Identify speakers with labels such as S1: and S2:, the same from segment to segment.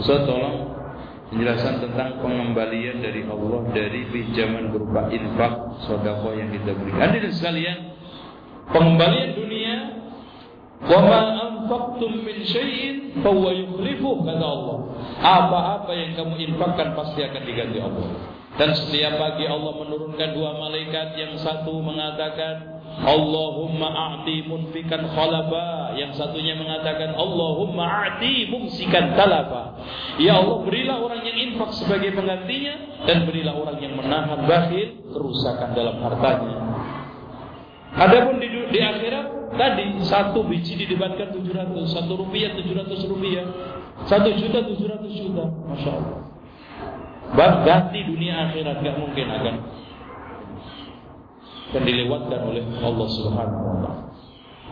S1: Ustaz tolong penjelasan tentang pengembalian dari Allah dari pinjaman berupa infak sodako yang kita berikan. Hadirin sekalian, pengembalian dunia Wa ma anfaqtum min syai'in fahuwa yukhlifuh kata Allah. Apa-apa yang kamu infakkan pasti akan diganti Allah. Dan setiap pagi Allah menurunkan dua malaikat yang satu mengatakan Allahumma a'ti munfikan khalafa yang satunya mengatakan Allahumma a'ti mumsikan talafa ya Allah berilah orang yang infak sebagai penggantinya dan berilah orang yang menahan bakhil kerusakan dalam hartanya. Adapun di, di akhirat tadi satu biji didebatkan 700, satu rupiah 700 rupiah, satu juta 700 juta, masya Allah. Ganti dunia akhirat gak mungkin akan dan dilewatkan oleh Allah Subhanahu wa taala.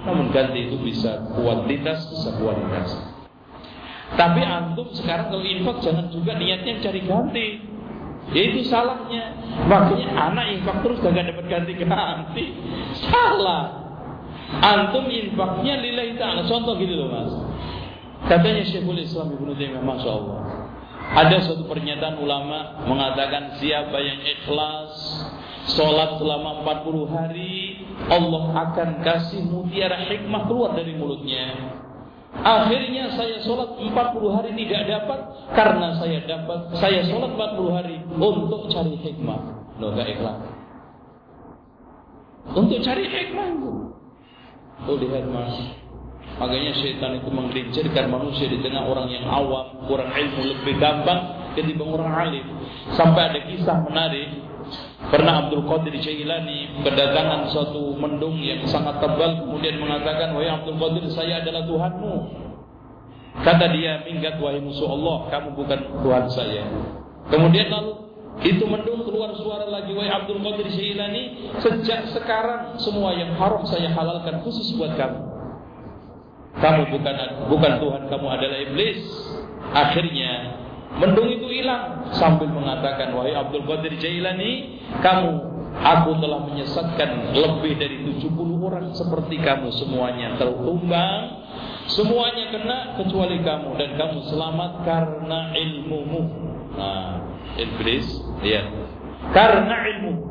S1: Namun ganti itu bisa kuantitas, bisa kualitas. Tapi antum sekarang kalau infak jangan juga niatnya cari ganti. Ya itu salahnya. Makanya anak infak terus gak dapat ganti-ganti. Salah. Antum infaknya lillahi ta'ala. Contoh gitu loh mas. Katanya Syekhul Islam Ibnu Taimiyah, Masya Allah. Ada suatu pernyataan ulama mengatakan siapa yang ikhlas Sholat selama 40 hari Allah akan kasih mutiara hikmah keluar dari mulutnya Akhirnya saya sholat 40 hari tidak dapat karena saya dapat saya sholat 40 hari untuk cari hikmah. Loh gak ikhlas. Untuk cari hikmah itu. Oh lihat mas. Makanya syaitan itu menggelincirkan manusia di tengah orang yang awam, kurang ilmu lebih gampang ketimbang orang alim. Sampai ada kisah menarik Pernah Abdul Qadir Jailani kedatangan suatu mendung yang sangat tebal kemudian mengatakan, "Wahai Abdul Qadir, saya adalah Tuhanmu." Kata dia, "Minggat wahai musuh Allah, kamu bukan Tuhan saya." Kemudian lalu itu mendung keluar suara lagi, "Wahai Abdul Qadir Jailani, sejak sekarang semua yang haram saya halalkan khusus buat kamu." Kamu bukan bukan Tuhan, kamu adalah iblis. Akhirnya Mendung itu hilang sambil mengatakan wahai Abdul Qadir Jailani, kamu aku telah menyesatkan lebih dari 70 orang seperti kamu semuanya tertumbang, semuanya kena kecuali kamu dan kamu selamat karena ilmumu. Nah, iblis, ya. Karena ilmu.